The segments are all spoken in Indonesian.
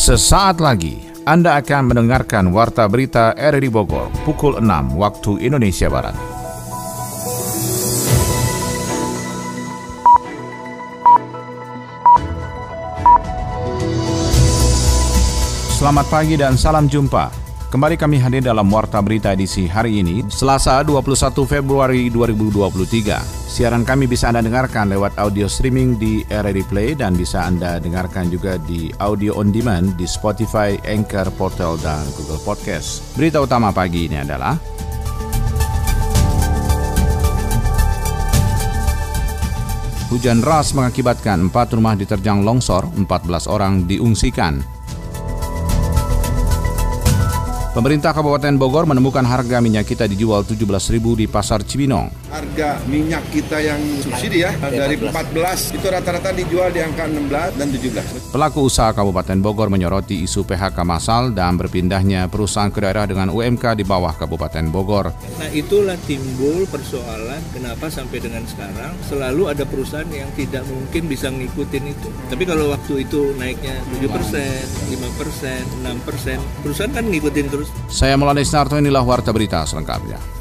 Sesaat lagi Anda akan mendengarkan Warta Berita RRI Bogor pukul 6 waktu Indonesia Barat. Selamat pagi dan salam jumpa. Kembali kami hadir dalam Warta Berita edisi hari ini, Selasa 21 Februari 2023. Siaran kami bisa Anda dengarkan lewat audio streaming di RRI Play dan bisa Anda dengarkan juga di audio on demand di Spotify, Anchor, Portal, dan Google Podcast. Berita utama pagi ini adalah Hujan deras mengakibatkan empat rumah diterjang longsor, 14 orang diungsikan. Pemerintah Kabupaten Bogor menemukan harga minyak kita dijual 17.000 di Pasar Cibinong. Harga minyak kita yang subsidi ya dari 14 itu rata-rata dijual di angka 16 dan 17. Pelaku usaha Kabupaten Bogor menyoroti isu PHK massal dan berpindahnya perusahaan ke daerah dengan UMK di bawah Kabupaten Bogor. Nah itulah timbul persoalan kenapa sampai dengan sekarang selalu ada perusahaan yang tidak mungkin bisa ngikutin itu. Tapi kalau waktu itu naiknya 7 persen, 5 persen, 6 persen, perusahaan kan ngikutin terus. Saya Mulane Snarto, inilah Warta Berita selengkapnya.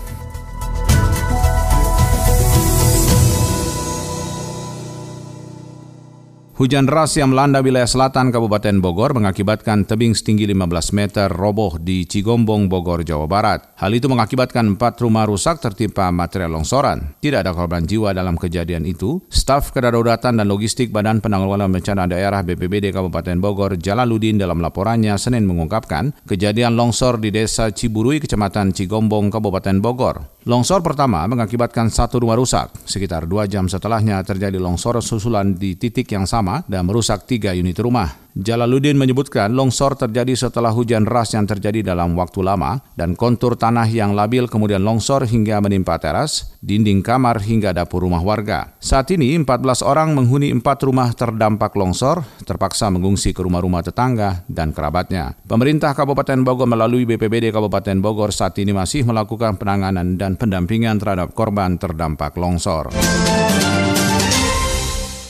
Hujan deras yang melanda wilayah selatan Kabupaten Bogor mengakibatkan tebing setinggi 15 meter roboh di Cigombong, Bogor, Jawa Barat. Hal itu mengakibatkan empat rumah rusak tertimpa material longsoran. Tidak ada korban jiwa dalam kejadian itu. Staf Kedaruratan dan Logistik Badan Penanggulangan Bencana Daerah BPBD Kabupaten Bogor, Jalaluddin dalam laporannya Senin mengungkapkan kejadian longsor di Desa Ciburui, Kecamatan Cigombong, Kabupaten Bogor. Longsor pertama mengakibatkan satu rumah rusak. Sekitar dua jam setelahnya terjadi longsor susulan di titik yang sama dan merusak tiga unit rumah. Jalaluddin menyebutkan longsor terjadi setelah hujan deras yang terjadi dalam waktu lama dan kontur tanah yang labil kemudian longsor hingga menimpa teras, dinding kamar hingga dapur rumah warga. Saat ini 14 orang menghuni empat rumah terdampak longsor terpaksa mengungsi ke rumah-rumah tetangga dan kerabatnya. Pemerintah Kabupaten Bogor melalui BPBD Kabupaten Bogor saat ini masih melakukan penanganan dan pendampingan terhadap korban terdampak longsor.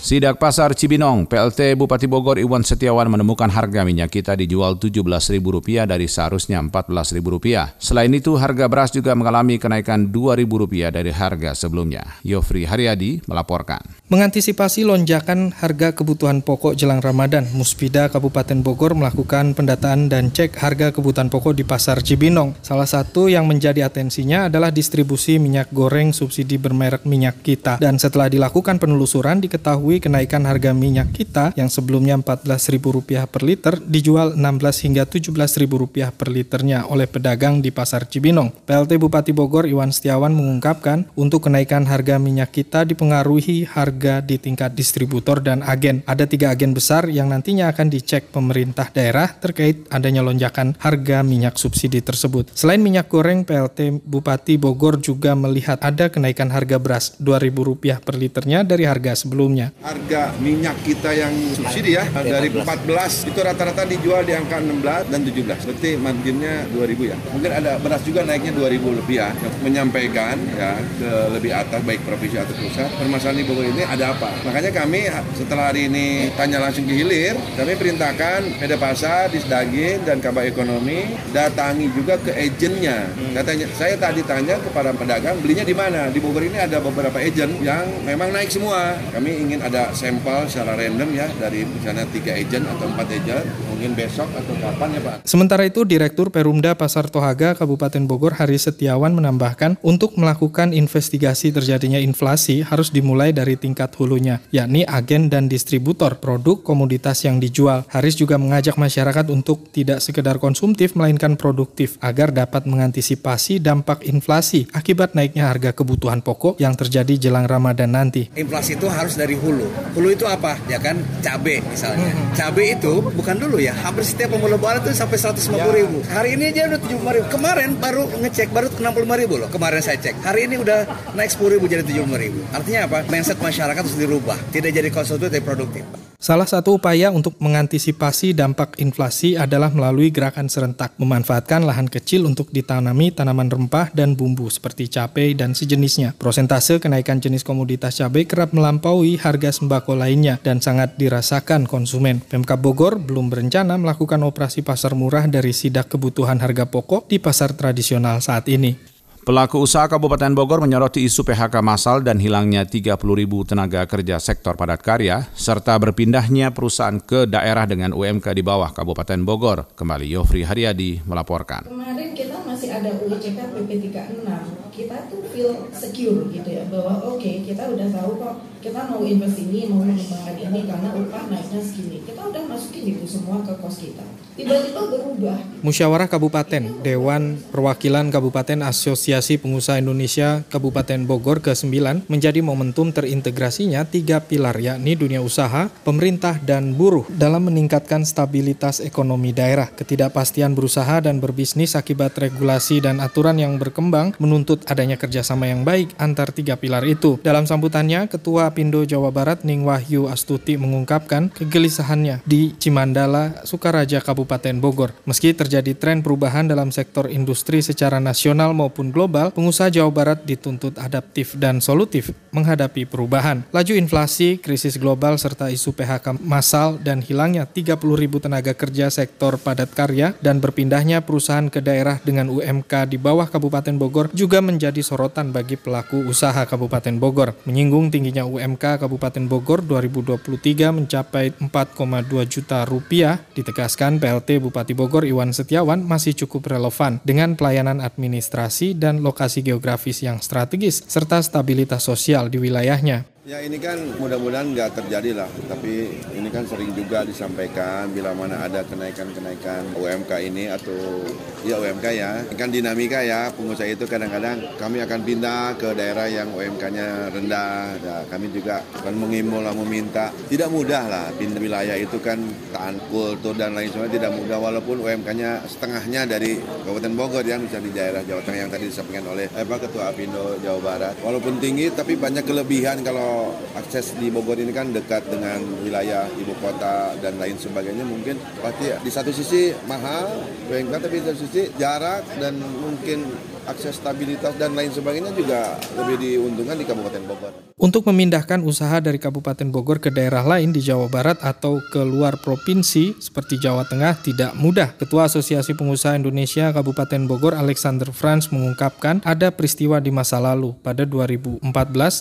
Sidak Pasar Cibinong, PLT Bupati Bogor Iwan Setiawan menemukan harga minyak kita dijual Rp17.000 dari seharusnya Rp14.000. Selain itu, harga beras juga mengalami kenaikan Rp2.000 dari harga sebelumnya. Yofri Haryadi melaporkan. Mengantisipasi lonjakan harga kebutuhan pokok jelang Ramadan, Muspida Kabupaten Bogor melakukan pendataan dan cek harga kebutuhan pokok di Pasar Cibinong. Salah satu yang menjadi atensinya adalah distribusi minyak goreng subsidi bermerek minyak kita. Dan setelah dilakukan penelusuran diketahui kenaikan harga minyak kita yang sebelumnya Rp14.000 per liter dijual Rp16 hingga Rp17.000 per liternya oleh pedagang di Pasar Cibinong. PLT Bupati Bogor Iwan Setiawan mengungkapkan untuk kenaikan harga minyak kita dipengaruhi harga di tingkat distributor dan agen. Ada tiga agen besar yang nantinya akan dicek pemerintah daerah terkait adanya lonjakan harga minyak subsidi tersebut. Selain minyak goreng, PLT Bupati Bogor juga melihat ada kenaikan harga beras Rp2.000 per liternya dari harga sebelumnya. Harga minyak kita yang subsidi ya dari 14 itu rata-rata dijual di angka 16 dan 17 berarti marginnya 2000 ya. Mungkin ada beras juga naiknya 2000 lebih ya menyampaikan ya ke lebih atas baik provinsi atau pusat. Permasalahan di Bogor ini ada apa. Makanya kami setelah hari ini tanya langsung ke hilir kami perintahkan Peda Pasar, Disdagin dan Kabar Ekonomi datangi juga ke agennya katanya saya tadi tanya kepada pedagang belinya di mana? Di Bogor ini ada beberapa agent yang memang naik semua. Kami ingin ada ada sampel secara random ya dari misalnya tiga agent atau empat agent. Mungkin besok atau kapan ya Pak. Sementara itu Direktur Perumda Pasar Tohaga Kabupaten Bogor Hari Setiawan menambahkan untuk melakukan investigasi terjadinya inflasi harus dimulai dari tingkat hulunya yakni agen dan distributor produk komoditas yang dijual. Haris juga mengajak masyarakat untuk tidak sekedar konsumtif melainkan produktif agar dapat mengantisipasi dampak inflasi akibat naiknya harga kebutuhan pokok yang terjadi jelang Ramadan nanti. Inflasi itu harus dari hulu hulu. itu apa? Ya kan cabe misalnya. Hmm. Cabe itu bukan dulu ya, hampir setiap pembeli lebaran itu sampai 150 ya. ribu. Hari ini aja udah 75 ribu. Kemarin baru ngecek baru 65 ribu loh. Kemarin saya cek. Hari ini udah naik 10 ribu jadi 75 ribu. Artinya apa? Mindset masyarakat harus dirubah. Tidak jadi konsumtif tapi produktif. Salah satu upaya untuk mengantisipasi dampak inflasi adalah melalui gerakan serentak, memanfaatkan lahan kecil untuk ditanami tanaman rempah dan bumbu seperti cabai dan sejenisnya. Prosentase kenaikan jenis komoditas cabai kerap melampaui harga sembako lainnya dan sangat dirasakan konsumen. Pemkab Bogor belum berencana melakukan operasi pasar murah dari sidak kebutuhan harga pokok di pasar tradisional saat ini. Pelaku usaha Kabupaten Bogor menyoroti isu PHK massal dan hilangnya 30 ribu tenaga kerja sektor padat karya, serta berpindahnya perusahaan ke daerah dengan UMK di bawah Kabupaten Bogor. Kembali Yofri Haryadi melaporkan. Kemarin kita masih ada UJK PP 36, kita tuh feel secure gitu ya, bahwa oke okay, kita udah tahu kok kita mau invest ini, mau mengembangkan ini karena upah naiknya segini. Kita udah masukin itu semua ke kos kita. Tiba-tiba berubah. Musyawarah Kabupaten, Dewan Perwakilan Kabupaten Asosiasi Pengusaha Indonesia Kabupaten Bogor ke-9 menjadi momentum terintegrasinya tiga pilar yakni dunia usaha, pemerintah, dan buruh dalam meningkatkan stabilitas ekonomi daerah. Ketidakpastian berusaha dan berbisnis akibat regulasi dan aturan yang berkembang menuntut adanya kerjasama yang baik antar tiga pilar itu. Dalam sambutannya, Ketua Pindo Jawa Barat Ning Wahyu Astuti mengungkapkan kegelisahannya di Cimandala, Sukaraja, Kabupaten Bogor. Meski terjadi tren perubahan dalam sektor industri secara nasional maupun global, pengusaha Jawa Barat dituntut adaptif dan solutif menghadapi perubahan. Laju inflasi, krisis global, serta isu PHK massal dan hilangnya 30 ribu tenaga kerja sektor padat karya dan berpindahnya perusahaan ke daerah dengan UMK di bawah Kabupaten Bogor juga menjadi sorotan bagi pelaku usaha Kabupaten Bogor. Menyinggung tingginya UMK Kabupaten Bogor 2023 mencapai 4,2 juta rupiah, ditegaskan PLT Bupati Bogor Iwan Setiawan masih cukup relevan dengan pelayanan administrasi dan lokasi geografis yang strategis serta stabilitas sosial di wilayahnya. Ya ini kan mudah-mudahan nggak terjadi lah, tapi ini kan sering juga disampaikan bila mana ada kenaikan-kenaikan UMK ini atau ya UMK ya, ini kan dinamika ya pengusaha itu kadang-kadang kami akan pindah ke daerah yang UMK-nya rendah, nah, kami juga akan mengimbau lah meminta, tidak mudah lah pindah wilayah itu kan tahan kultur dan lain sebagainya tidak mudah. Walaupun UMK-nya setengahnya dari Kabupaten Bogor yang bisa di daerah Jawa Tengah yang tadi disampaikan oleh eh, Ketua Apindo Jawa Barat, walaupun tinggi tapi banyak kelebihan kalau akses di Bogor ini kan dekat dengan wilayah ibu kota dan lain sebagainya mungkin pasti di satu sisi mahal UMK tapi di satu sisi jarak dan mungkin akses stabilitas dan lain sebagainya juga lebih diuntungkan di Kabupaten Bogor. Untuk memindahkan usaha dari Kabupaten Bogor ke daerah lain di Jawa Barat atau ke luar provinsi seperti Jawa Tengah tidak mudah. Ketua Asosiasi Pengusaha Indonesia Kabupaten Bogor Alexander Franz mengungkapkan ada peristiwa di masa lalu pada 2014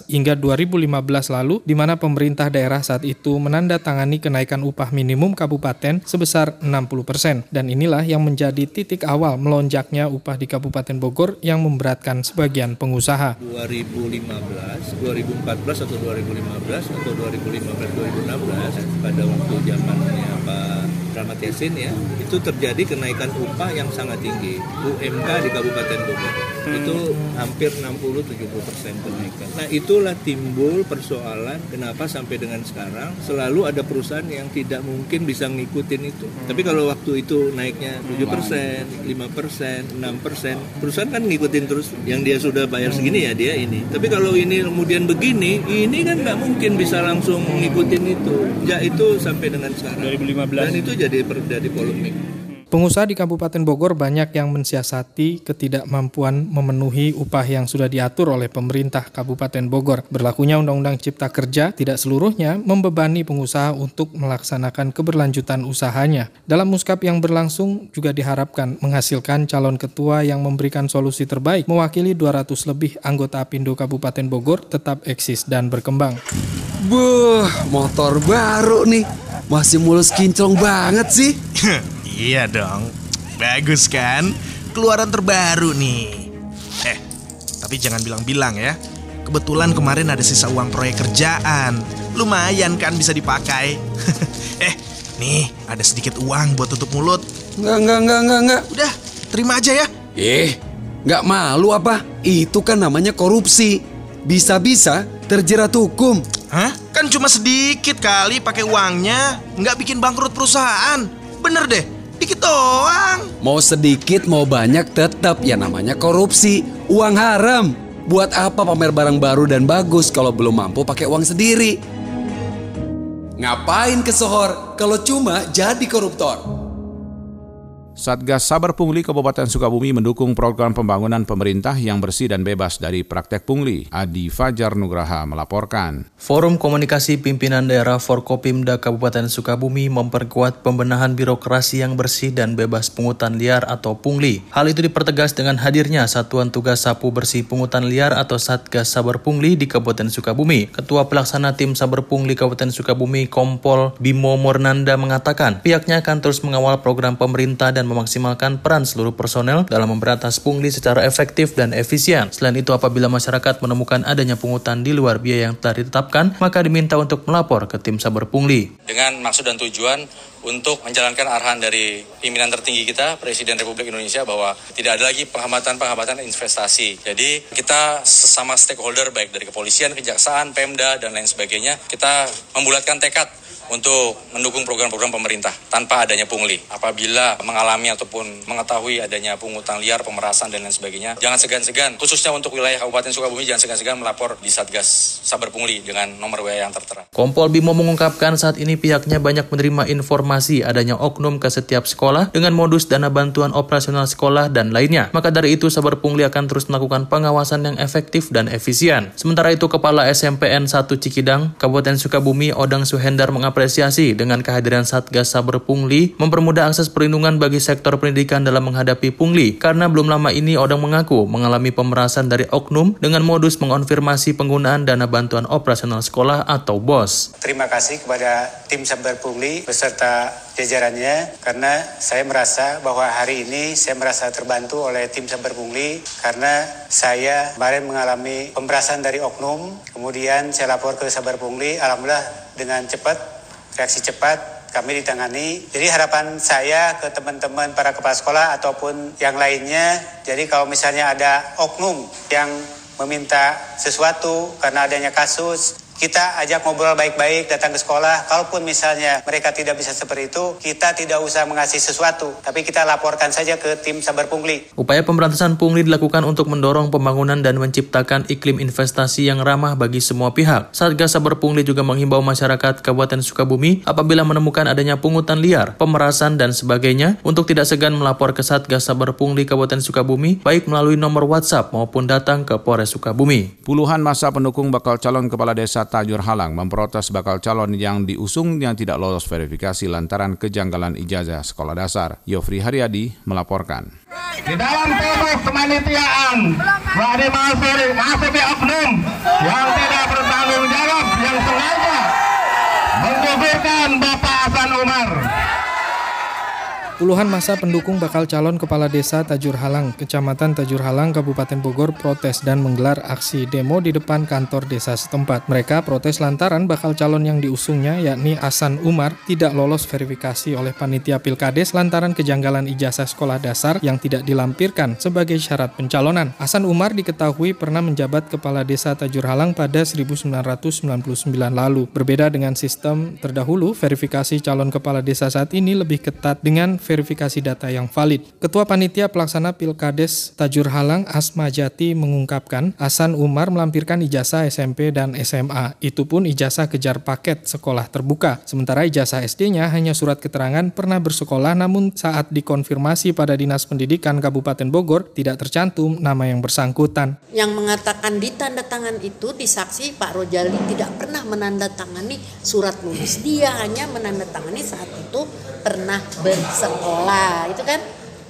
hingga 2015 lalu di mana pemerintah daerah saat itu menandatangani kenaikan upah minimum kabupaten sebesar 60% dan inilah yang menjadi titik awal melonjaknya upah di Kabupaten Bogor yang memberatkan sebagian pengusaha. 2015, 2014 atau 2015 atau 2015 2016 pada waktu zamannya Pak Rahmat Yasin ya, itu terjadi kenaikan upah yang sangat tinggi. UMK di Kabupaten Bogor itu hampir 60-70 persen kenaikan. Nah itulah timbul persoalan kenapa sampai dengan sekarang selalu ada perusahaan yang tidak mungkin bisa ngikutin itu. Tapi kalau waktu itu naiknya 7 persen, 5 persen, 6 persen, perusahaan kan ngikutin terus yang dia sudah bayar segini ya dia ini. Tapi kalau ini kemudian begini, ini kan nggak mungkin bisa langsung ngikutin itu. Ya itu sampai dengan sekarang. 2015. Dan itu jadi jadi polemik. Pengusaha di Kabupaten Bogor banyak yang mensiasati ketidakmampuan memenuhi upah yang sudah diatur oleh pemerintah Kabupaten Bogor. Berlakunya Undang-Undang Cipta Kerja tidak seluruhnya membebani pengusaha untuk melaksanakan keberlanjutan usahanya. Dalam muskap yang berlangsung juga diharapkan menghasilkan calon ketua yang memberikan solusi terbaik mewakili 200 lebih anggota Apindo Kabupaten Bogor tetap eksis dan berkembang. Buh, motor baru nih. Masih mulus kinclong banget sih. Iya dong. Bagus kan? Keluaran terbaru nih. Eh, tapi jangan bilang-bilang ya. Kebetulan kemarin ada sisa uang proyek kerjaan. Lumayan kan bisa dipakai. eh, nih ada sedikit uang buat tutup mulut. Enggak, enggak, enggak, enggak, enggak. Udah, terima aja ya. Eh, enggak malu apa? Itu kan namanya korupsi. Bisa-bisa terjerat hukum. Hah? Kan cuma sedikit kali pakai uangnya. Nggak bikin bangkrut perusahaan. Bener deh, Dikit doang. Mau sedikit mau banyak tetap ya namanya korupsi. Uang haram. Buat apa pamer barang baru dan bagus kalau belum mampu pakai uang sendiri? Ngapain ke Sohor kalau cuma jadi koruptor? Satgas Saber Pungli Kabupaten Sukabumi mendukung program pembangunan pemerintah yang bersih dan bebas dari praktek pungli. Adi Fajar Nugraha melaporkan. Forum Komunikasi Pimpinan Daerah Forkopimda Kabupaten Sukabumi memperkuat pembenahan birokrasi yang bersih dan bebas pungutan liar atau pungli. Hal itu dipertegas dengan hadirnya Satuan Tugas Sapu Bersih Pungutan Liar atau Satgas Saber Pungli di Kabupaten Sukabumi. Ketua Pelaksana Tim Saber Pungli Kabupaten Sukabumi Kompol Bimo Mornanda mengatakan pihaknya akan terus mengawal program pemerintah dan memaksimalkan peran seluruh personel dalam memberantas pungli secara efektif dan efisien. Selain itu, apabila masyarakat menemukan adanya pungutan di luar biaya yang telah ditetapkan, maka diminta untuk melapor ke tim saber pungli. Dengan maksud dan tujuan untuk menjalankan arahan dari pimpinan tertinggi kita, Presiden Republik Indonesia, bahwa tidak ada lagi penghambatan-penghambatan investasi. Jadi kita sesama stakeholder, baik dari kepolisian, kejaksaan, Pemda, dan lain sebagainya, kita membulatkan tekad untuk mendukung program-program pemerintah tanpa adanya pungli. Apabila mengalami ataupun mengetahui adanya pungutan liar, pemerasan dan lain sebagainya, jangan segan-segan khususnya untuk wilayah Kabupaten Sukabumi jangan segan-segan melapor di Satgas Saber Pungli dengan nomor WA yang tertera. Kompol Bimo mengungkapkan saat ini pihaknya banyak menerima informasi adanya oknum ke setiap sekolah dengan modus dana bantuan operasional sekolah dan lainnya. Maka dari itu Saber Pungli akan terus melakukan pengawasan yang efektif dan efisien. Sementara itu Kepala SMPN 1 Cikidang, Kabupaten Sukabumi Odang Suhendar mengapresiasi mengapresiasi dengan kehadiran Satgas Saber Pungli mempermudah akses perlindungan bagi sektor pendidikan dalam menghadapi pungli karena belum lama ini Odang mengaku mengalami pemerasan dari oknum dengan modus mengonfirmasi penggunaan dana bantuan operasional sekolah atau BOS. Terima kasih kepada tim Saber Pungli beserta jajarannya karena saya merasa bahwa hari ini saya merasa terbantu oleh tim Saber Pungli karena saya kemarin mengalami pemerasan dari oknum kemudian saya lapor ke Saber Pungli alhamdulillah dengan cepat reaksi cepat kami ditangani. Jadi harapan saya ke teman-teman para kepala sekolah ataupun yang lainnya, jadi kalau misalnya ada oknum yang meminta sesuatu karena adanya kasus, kita ajak ngobrol baik-baik datang ke sekolah. Kalaupun misalnya mereka tidak bisa seperti itu, kita tidak usah mengasih sesuatu, tapi kita laporkan saja ke tim Sabar Pungli. Upaya pemberantasan pungli dilakukan untuk mendorong pembangunan dan menciptakan iklim investasi yang ramah bagi semua pihak. Satgas Sabar Pungli juga menghimbau masyarakat Kabupaten Sukabumi apabila menemukan adanya pungutan liar, pemerasan dan sebagainya untuk tidak segan melapor ke Satgas Sabar Pungli Kabupaten Sukabumi baik melalui nomor WhatsApp maupun datang ke Polres Sukabumi. Puluhan masa pendukung bakal calon kepala desa Tajur Halang memprotes bakal calon yang diusungnya tidak lolos verifikasi lantaran kejanggalan ijazah sekolah dasar. Yofri Haryadi melaporkan. Di dalam proses kemanitiaan, masuk masuk di oknum yang tidak bertanggung jawab yang sengaja menggugurkan Bapak Hasan Umar. Puluhan masa pendukung bakal calon kepala desa Tajur Halang, Kecamatan Tajur Halang, Kabupaten Bogor protes dan menggelar aksi demo di depan kantor desa setempat. Mereka protes lantaran bakal calon yang diusungnya yakni Asan Umar tidak lolos verifikasi oleh panitia Pilkades lantaran kejanggalan ijazah sekolah dasar yang tidak dilampirkan sebagai syarat pencalonan. Asan Umar diketahui pernah menjabat kepala desa Tajur Halang pada 1999 lalu. Berbeda dengan sistem terdahulu, verifikasi calon kepala desa saat ini lebih ketat dengan verifikasi data yang valid. Ketua Panitia Pelaksana Pilkades Tajur Halang Asma Jati mengungkapkan Hasan Umar melampirkan ijazah SMP dan SMA. Itu pun ijazah kejar paket sekolah terbuka. Sementara ijazah SD-nya hanya surat keterangan pernah bersekolah namun saat dikonfirmasi pada Dinas Pendidikan Kabupaten Bogor tidak tercantum nama yang bersangkutan. Yang mengatakan di tanda tangan itu disaksi Pak Rojali tidak pernah menandatangani surat lulus. Dia hanya menandatangani saat itu pernah bersekolah sekolah itu kan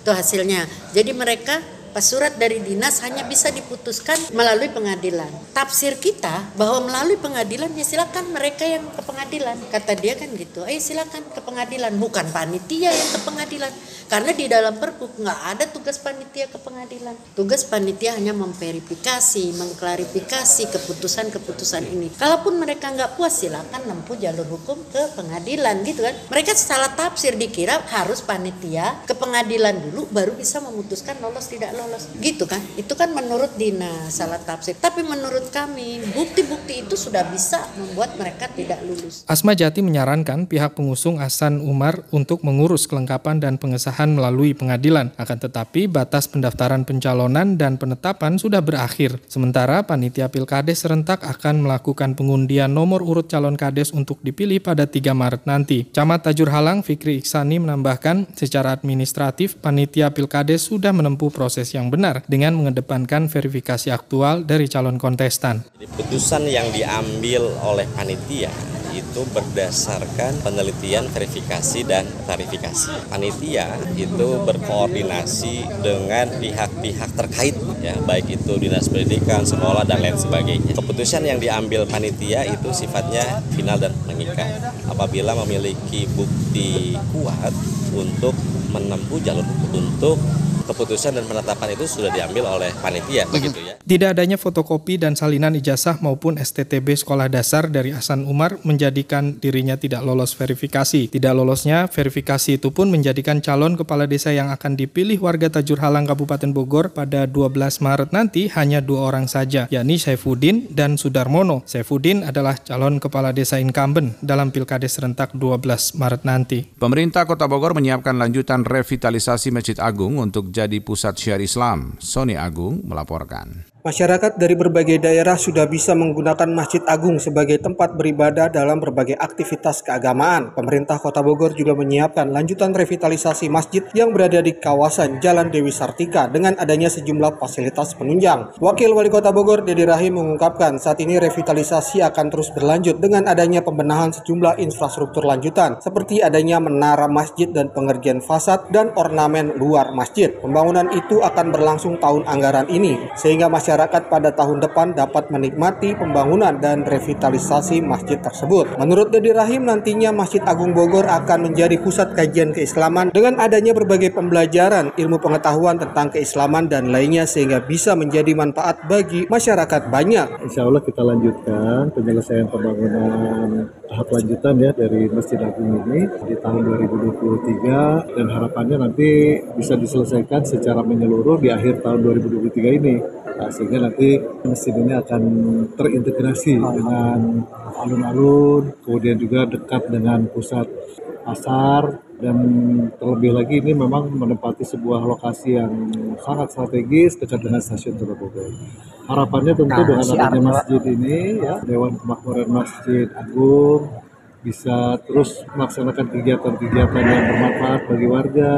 itu hasilnya. Jadi mereka surat dari dinas hanya bisa diputuskan melalui pengadilan. Tafsir kita bahwa melalui pengadilan ya silakan mereka yang ke pengadilan. Kata dia kan gitu. Eh silakan ke pengadilan, bukan panitia yang ke pengadilan. Karena di dalam pergub nggak ada tugas panitia ke pengadilan. Tugas panitia hanya memverifikasi, mengklarifikasi keputusan-keputusan ini. Kalaupun mereka nggak puas silakan nempuh jalur hukum ke pengadilan gitu kan. Mereka salah tafsir dikira harus panitia ke pengadilan dulu baru bisa memutuskan lolos tidak lolos. Gitu kan? Itu kan menurut Dina salah tafsir. Tapi menurut kami bukti-bukti itu sudah bisa membuat mereka tidak lulus. Asma Jati menyarankan pihak pengusung Hasan Umar untuk mengurus kelengkapan dan pengesahan melalui pengadilan. Akan tetapi batas pendaftaran pencalonan dan penetapan sudah berakhir. Sementara panitia Pilkades serentak akan melakukan pengundian nomor urut calon kades untuk dipilih pada 3 Maret nanti. Camat Tajur Halang Fikri Iksani menambahkan secara administratif panitia Pilkades sudah menempuh proses yang benar dengan mengedepankan verifikasi aktual dari calon kontestan. Jadi putusan yang diambil oleh panitia itu berdasarkan penelitian verifikasi dan klarifikasi. Panitia itu berkoordinasi dengan pihak-pihak terkait ya, baik itu dinas pendidikan, sekolah dan lain sebagainya. Keputusan yang diambil panitia itu sifatnya final dan mengikat. Apabila memiliki bukti kuat untuk menempuh jalur untuk keputusan dan penetapan itu sudah diambil oleh panitia begitu ya. Tidak adanya fotokopi dan salinan ijazah maupun STTB sekolah dasar dari Hasan Umar menjadikan dirinya tidak lolos verifikasi. Tidak lolosnya verifikasi itu pun menjadikan calon kepala desa yang akan dipilih warga Tajur Halang Kabupaten Bogor pada 12 Maret nanti hanya dua orang saja, yakni Saifuddin dan Sudarmono. Saifuddin adalah calon kepala desa incumbent dalam Pilkades serentak 12 Maret nanti. Pemerintah Kota Bogor menyiapkan lanjutan revitalisasi Masjid Agung untuk jadi pusat syiar Islam. Sony Agung melaporkan. Masyarakat dari berbagai daerah sudah bisa menggunakan Masjid Agung sebagai tempat beribadah dalam berbagai aktivitas keagamaan. Pemerintah Kota Bogor juga menyiapkan lanjutan revitalisasi masjid yang berada di kawasan Jalan Dewi Sartika dengan adanya sejumlah fasilitas penunjang. Wakil Wali Kota Bogor, Dedi Rahim, mengungkapkan saat ini revitalisasi akan terus berlanjut dengan adanya pembenahan sejumlah infrastruktur lanjutan seperti adanya menara masjid dan pengerjaan fasad dan ornamen luar masjid. Pembangunan itu akan berlangsung tahun anggaran ini sehingga masyarakat masyarakat pada tahun depan dapat menikmati pembangunan dan revitalisasi masjid tersebut. Menurut Dedi Rahim, nantinya Masjid Agung Bogor akan menjadi pusat kajian keislaman dengan adanya berbagai pembelajaran, ilmu pengetahuan tentang keislaman dan lainnya sehingga bisa menjadi manfaat bagi masyarakat banyak. Insya Allah kita lanjutkan penyelesaian pembangunan tahap lanjutan ya dari Masjid Agung ini di tahun 2023 dan harapannya nanti bisa diselesaikan secara menyeluruh di akhir tahun 2023 ini. Nah, sehingga nanti masjid ini akan terintegrasi dengan alun-alun, kemudian juga dekat dengan pusat pasar dan terlebih lagi ini memang menempati sebuah lokasi yang sangat strategis dekat dengan stasiun Bogor. Harapannya tentu nah, dengan adanya masjid ini ya Dewan Kemakmuran Masjid Agung bisa terus melaksanakan kegiatan-kegiatan yang bermanfaat bagi warga,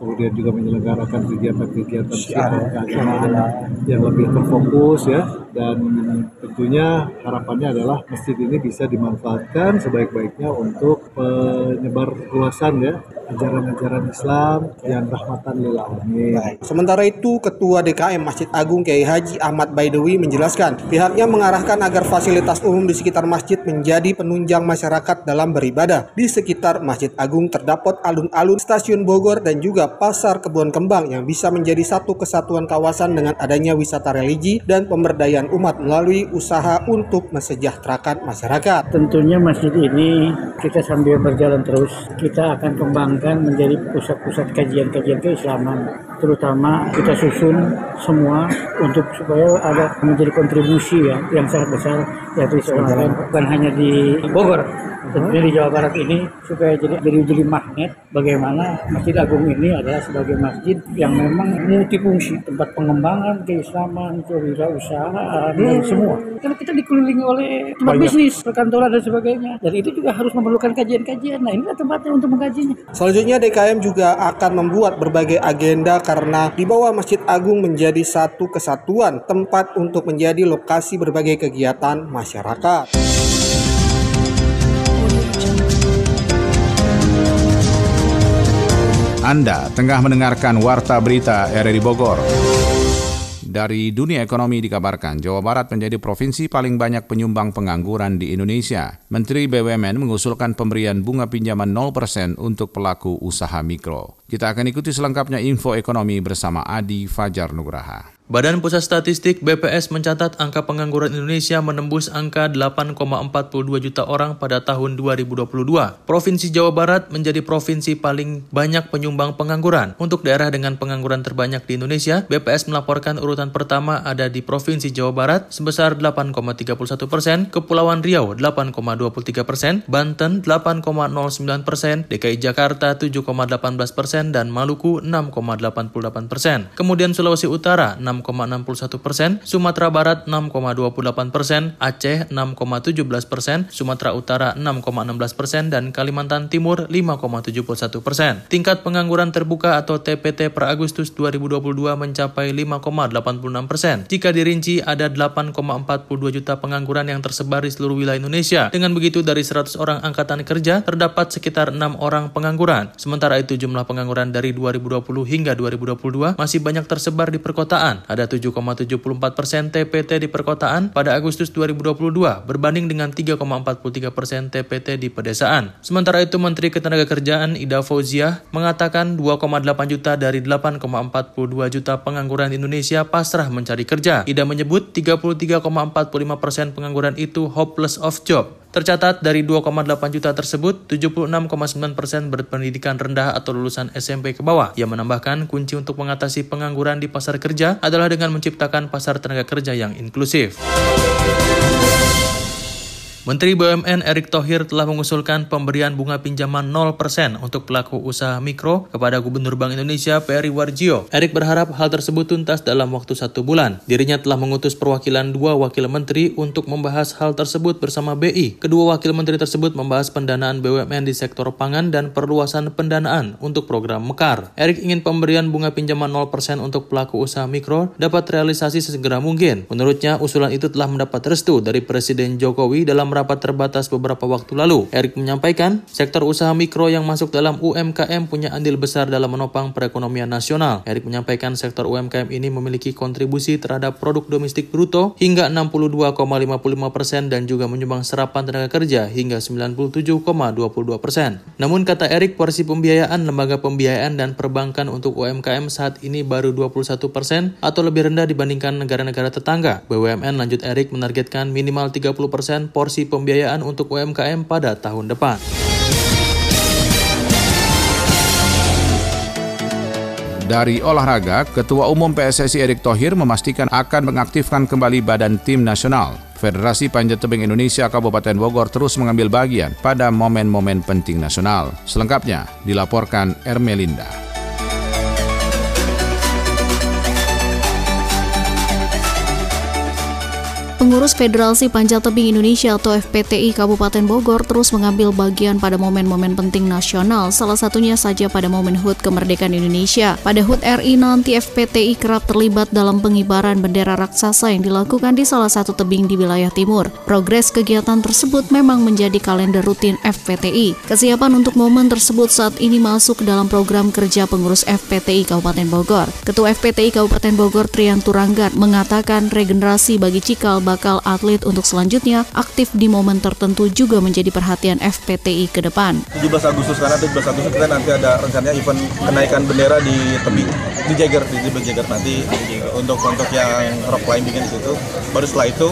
kemudian juga menyelenggarakan kegiatan-kegiatan keagamaan yang lebih terfokus ya, dan tentunya harapannya adalah masjid ini bisa dimanfaatkan sebaik-baiknya untuk penyebar luasan ya ajaran-ajaran Islam yang rahmatan lil alamin. Sementara itu, Ketua DKM Masjid Agung Kiai Haji Ahmad Baidewi menjelaskan, pihaknya mengarahkan agar fasilitas umum di sekitar masjid menjadi penunjang masyarakat dalam beribadah. Di sekitar Masjid Agung terdapat alun-alun stasiun Bogor dan juga pasar kebun kembang yang bisa menjadi satu kesatuan kawasan dengan adanya wisata religi dan pemberdayaan umat melalui usaha untuk mesejahterakan masyarakat. Tentunya masjid ini kita sambil berjalan terus, kita akan kembang dikembangkan menjadi pusat-pusat kajian-kajian keislaman terutama kita susun semua untuk supaya ada menjadi kontribusi ya yang sangat besar yaitu Islam bukan hanya di Bogor tentunya di Jawa Barat ini supaya jadi jadi jadi magnet bagaimana Masjid Agung ini adalah sebagai masjid yang memang multifungsi tempat pengembangan keislaman kewirausahaan dan hmm. semua karena kita dikelilingi oleh tempat Banyak. bisnis perkantoran dan sebagainya dan itu juga harus memerlukan kajian-kajian nah inilah tempatnya untuk mengkajinya selanjutnya DKM juga akan membuat berbagai agenda karena di bawah Masjid Agung menjadi satu kesatuan tempat untuk menjadi lokasi berbagai kegiatan masyarakat. Anda tengah mendengarkan Warta Berita RRI Bogor. Dari dunia ekonomi dikabarkan, Jawa Barat menjadi provinsi paling banyak penyumbang pengangguran di Indonesia. Menteri BUMN mengusulkan pemberian bunga pinjaman 0% untuk pelaku usaha mikro. Kita akan ikuti selengkapnya info ekonomi bersama Adi Fajar Nugraha. Badan Pusat Statistik BPS mencatat angka pengangguran Indonesia menembus angka 8,42 juta orang pada tahun 2022. Provinsi Jawa Barat menjadi provinsi paling banyak penyumbang pengangguran. Untuk daerah dengan pengangguran terbanyak di Indonesia, BPS melaporkan urutan pertama ada di Provinsi Jawa Barat sebesar 8,31 persen, Kepulauan Riau 8,23 persen, Banten 8,09 persen, DKI Jakarta 7,18 persen, dan Maluku 6,88 persen. Kemudian Sulawesi Utara 6 6,61 persen, Sumatera Barat 6,28 persen, Aceh 6,17 persen, Sumatera Utara 6,16 persen, dan Kalimantan Timur 5,71 persen. Tingkat pengangguran terbuka atau TPT per Agustus 2022 mencapai 5,86 persen. Jika dirinci ada 8,42 juta pengangguran yang tersebar di seluruh wilayah Indonesia. Dengan begitu dari 100 orang angkatan kerja terdapat sekitar 6 orang pengangguran. Sementara itu jumlah pengangguran dari 2020 hingga 2022 masih banyak tersebar di perkotaan ada 7,74 persen TPT di perkotaan pada Agustus 2022 berbanding dengan 3,43 persen TPT di pedesaan. Sementara itu Menteri Ketenagakerjaan Ida Fauzia mengatakan 2,8 juta dari 8,42 juta pengangguran Indonesia pasrah mencari kerja. Ida menyebut 33,45 persen pengangguran itu hopeless of job. Tercatat dari 2,8 juta tersebut, 76,9 persen berpendidikan rendah atau lulusan SMP ke bawah. Ia menambahkan kunci untuk mengatasi pengangguran di pasar kerja adalah dengan menciptakan pasar tenaga kerja yang inklusif. Menteri BUMN Erick Thohir telah mengusulkan pemberian bunga pinjaman 0% untuk pelaku usaha mikro kepada Gubernur Bank Indonesia Peri Warjio. Erick berharap hal tersebut tuntas dalam waktu satu bulan. Dirinya telah mengutus perwakilan dua wakil menteri untuk membahas hal tersebut bersama BI. Kedua wakil menteri tersebut membahas pendanaan BUMN di sektor pangan dan perluasan pendanaan untuk program Mekar. Erick ingin pemberian bunga pinjaman 0% untuk pelaku usaha mikro dapat realisasi sesegera mungkin. Menurutnya, usulan itu telah mendapat restu dari Presiden Jokowi dalam rapat terbatas beberapa waktu lalu. Erick menyampaikan, sektor usaha mikro yang masuk dalam UMKM punya andil besar dalam menopang perekonomian nasional. Erick menyampaikan sektor UMKM ini memiliki kontribusi terhadap produk domestik bruto hingga 62,55 persen dan juga menyumbang serapan tenaga kerja hingga 97,22 persen. Namun kata Erick, porsi pembiayaan lembaga pembiayaan dan perbankan untuk UMKM saat ini baru 21 persen atau lebih rendah dibandingkan negara-negara tetangga. BUMN lanjut Erick menargetkan minimal 30 persen porsi pembiayaan untuk UMKM pada tahun depan. Dari olahraga, Ketua Umum PSSI Erick Thohir memastikan akan mengaktifkan kembali Badan Tim Nasional. Federasi Panjat Tebing Indonesia Kabupaten Bogor terus mengambil bagian pada momen-momen penting nasional. Selengkapnya dilaporkan Ermelinda. Pengurus Federasi Panjat Tebing Indonesia atau FPTI Kabupaten Bogor terus mengambil bagian pada momen-momen penting nasional, salah satunya saja pada momen HUT kemerdekaan Indonesia. Pada HUT RI nanti FPTI kerap terlibat dalam pengibaran bendera raksasa yang dilakukan di salah satu tebing di wilayah timur. Progres kegiatan tersebut memang menjadi kalender rutin FPTI. Kesiapan untuk momen tersebut saat ini masuk dalam program kerja pengurus FPTI Kabupaten Bogor. Ketua FPTI Kabupaten Bogor Trian Turanggat mengatakan regenerasi bagi Cikal bakal atlet untuk selanjutnya aktif di momen tertentu juga menjadi perhatian FPTI ke depan. 17 Agustus karena 17 Agustus kita nanti ada rencananya event kenaikan bendera di tebing di Jagger di Jagger nanti untuk untuk yang rock climbing di situ. Baru setelah itu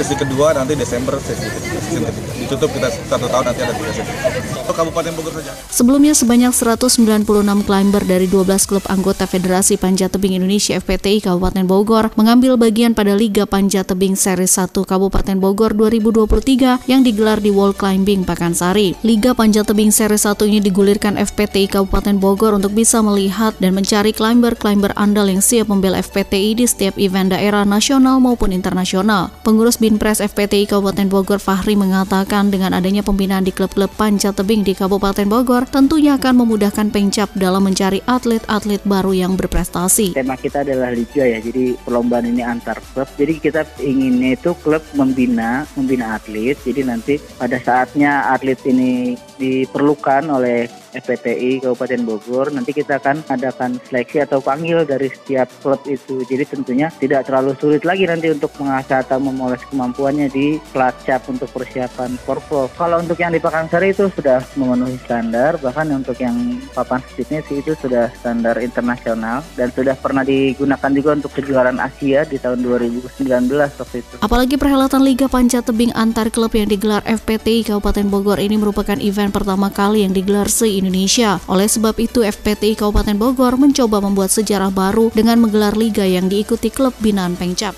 sesi kedua nanti Desember sesi ketiga. Ditutup kita satu tahun nanti ada tiga sesi. Untuk Kabupaten Bogor saja. Sebelumnya sebanyak 196 climber dari 12 klub anggota Federasi Panjat Tebing Indonesia FPTI Kabupaten Bogor mengambil bagian pada Liga Panjat Tebing Seri 1 Kabupaten Bogor 2023 yang digelar di Wall Climbing Pakansari. Liga Panjat Tebing Seri 1 ini digulirkan FPTI Kabupaten Bogor untuk bisa melihat dan mencari climber-climber andal yang siap membela FPTI di setiap event daerah nasional maupun internasional. Pengurus Binpres FPTI Kabupaten Bogor Fahri mengatakan dengan adanya pembinaan di klub-klub panjat tebing di Kabupaten Bogor tentunya akan memudahkan Pengcap dalam mencari atlet-atlet baru yang berprestasi. Tema kita adalah liga ya, jadi perlombaan ini antar klub. Jadi kita inginnya itu klub membina membina atlet. Jadi nanti pada saatnya atlet ini diperlukan oleh FPTI Kabupaten Bogor. Nanti kita akan adakan seleksi atau panggil dari setiap klub itu. Jadi tentunya tidak terlalu sulit lagi nanti untuk mengasah atau memoles kemampuannya di Pelacap untuk persiapan Porpro. Kalau untuk yang di Pakansari itu sudah memenuhi standar, bahkan untuk yang papan fitness itu sudah standar internasional dan sudah pernah digunakan juga untuk kejuaraan Asia di tahun 2019 waktu itu. Apalagi perhelatan Liga Panjat Tebing antar klub yang digelar FPTI Kabupaten Bogor ini merupakan event pertama kali yang digelar se-Indonesia. Oleh sebab itu, FPTI Kabupaten Bogor mencoba membuat sejarah baru dengan menggelar liga yang diikuti klub binaan Pengcap.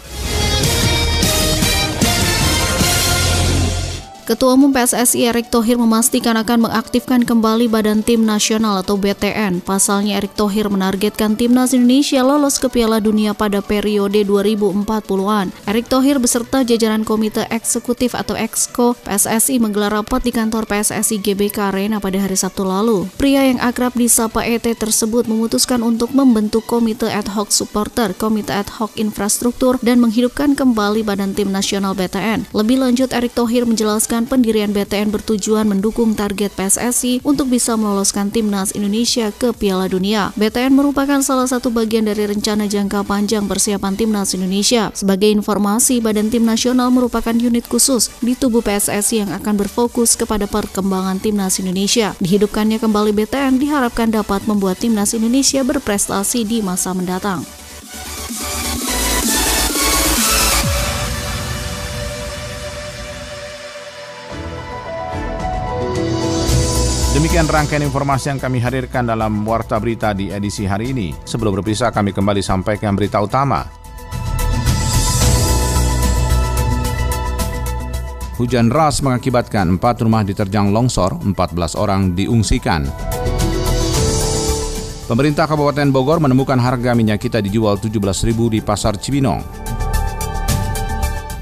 Ketua Umum PSSI Erick Thohir memastikan akan mengaktifkan kembali Badan Tim Nasional atau BTN. Pasalnya Erick Thohir menargetkan Timnas Indonesia lolos ke Piala Dunia pada periode 2040-an. Erick Thohir beserta jajaran Komite Eksekutif atau Exco PSSI menggelar rapat di kantor PSSI GBK Arena pada hari Sabtu lalu. Pria yang akrab disapa ET tersebut memutuskan untuk membentuk Komite Ad Hoc Supporter, Komite Ad Hoc Infrastruktur, dan menghidupkan kembali Badan Tim Nasional BTN. Lebih lanjut, Erick Thohir menjelaskan menegaskan pendirian BTN bertujuan mendukung target PSSI untuk bisa meloloskan timnas Indonesia ke Piala Dunia. BTN merupakan salah satu bagian dari rencana jangka panjang persiapan timnas Indonesia. Sebagai informasi, Badan Tim Nasional merupakan unit khusus di tubuh PSSI yang akan berfokus kepada perkembangan timnas Indonesia. Dihidupkannya kembali BTN diharapkan dapat membuat timnas Indonesia berprestasi di masa mendatang. Demikian rangkaian informasi yang kami hadirkan dalam Warta Berita di edisi hari ini. Sebelum berpisah, kami kembali sampaikan berita utama. Hujan deras mengakibatkan empat rumah diterjang longsor, 14 orang diungsikan. Pemerintah Kabupaten Bogor menemukan harga minyak kita dijual 17.000 di Pasar Cibinong.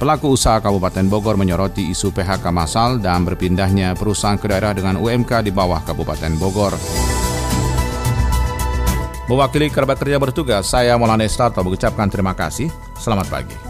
Pelaku usaha Kabupaten Bogor menyoroti isu PHK massal dan berpindahnya perusahaan ke daerah dengan UMK di bawah Kabupaten Bogor. Mewakili kerabat kerja bertugas, saya Maulana Estarto mengucapkan terima kasih. Selamat pagi.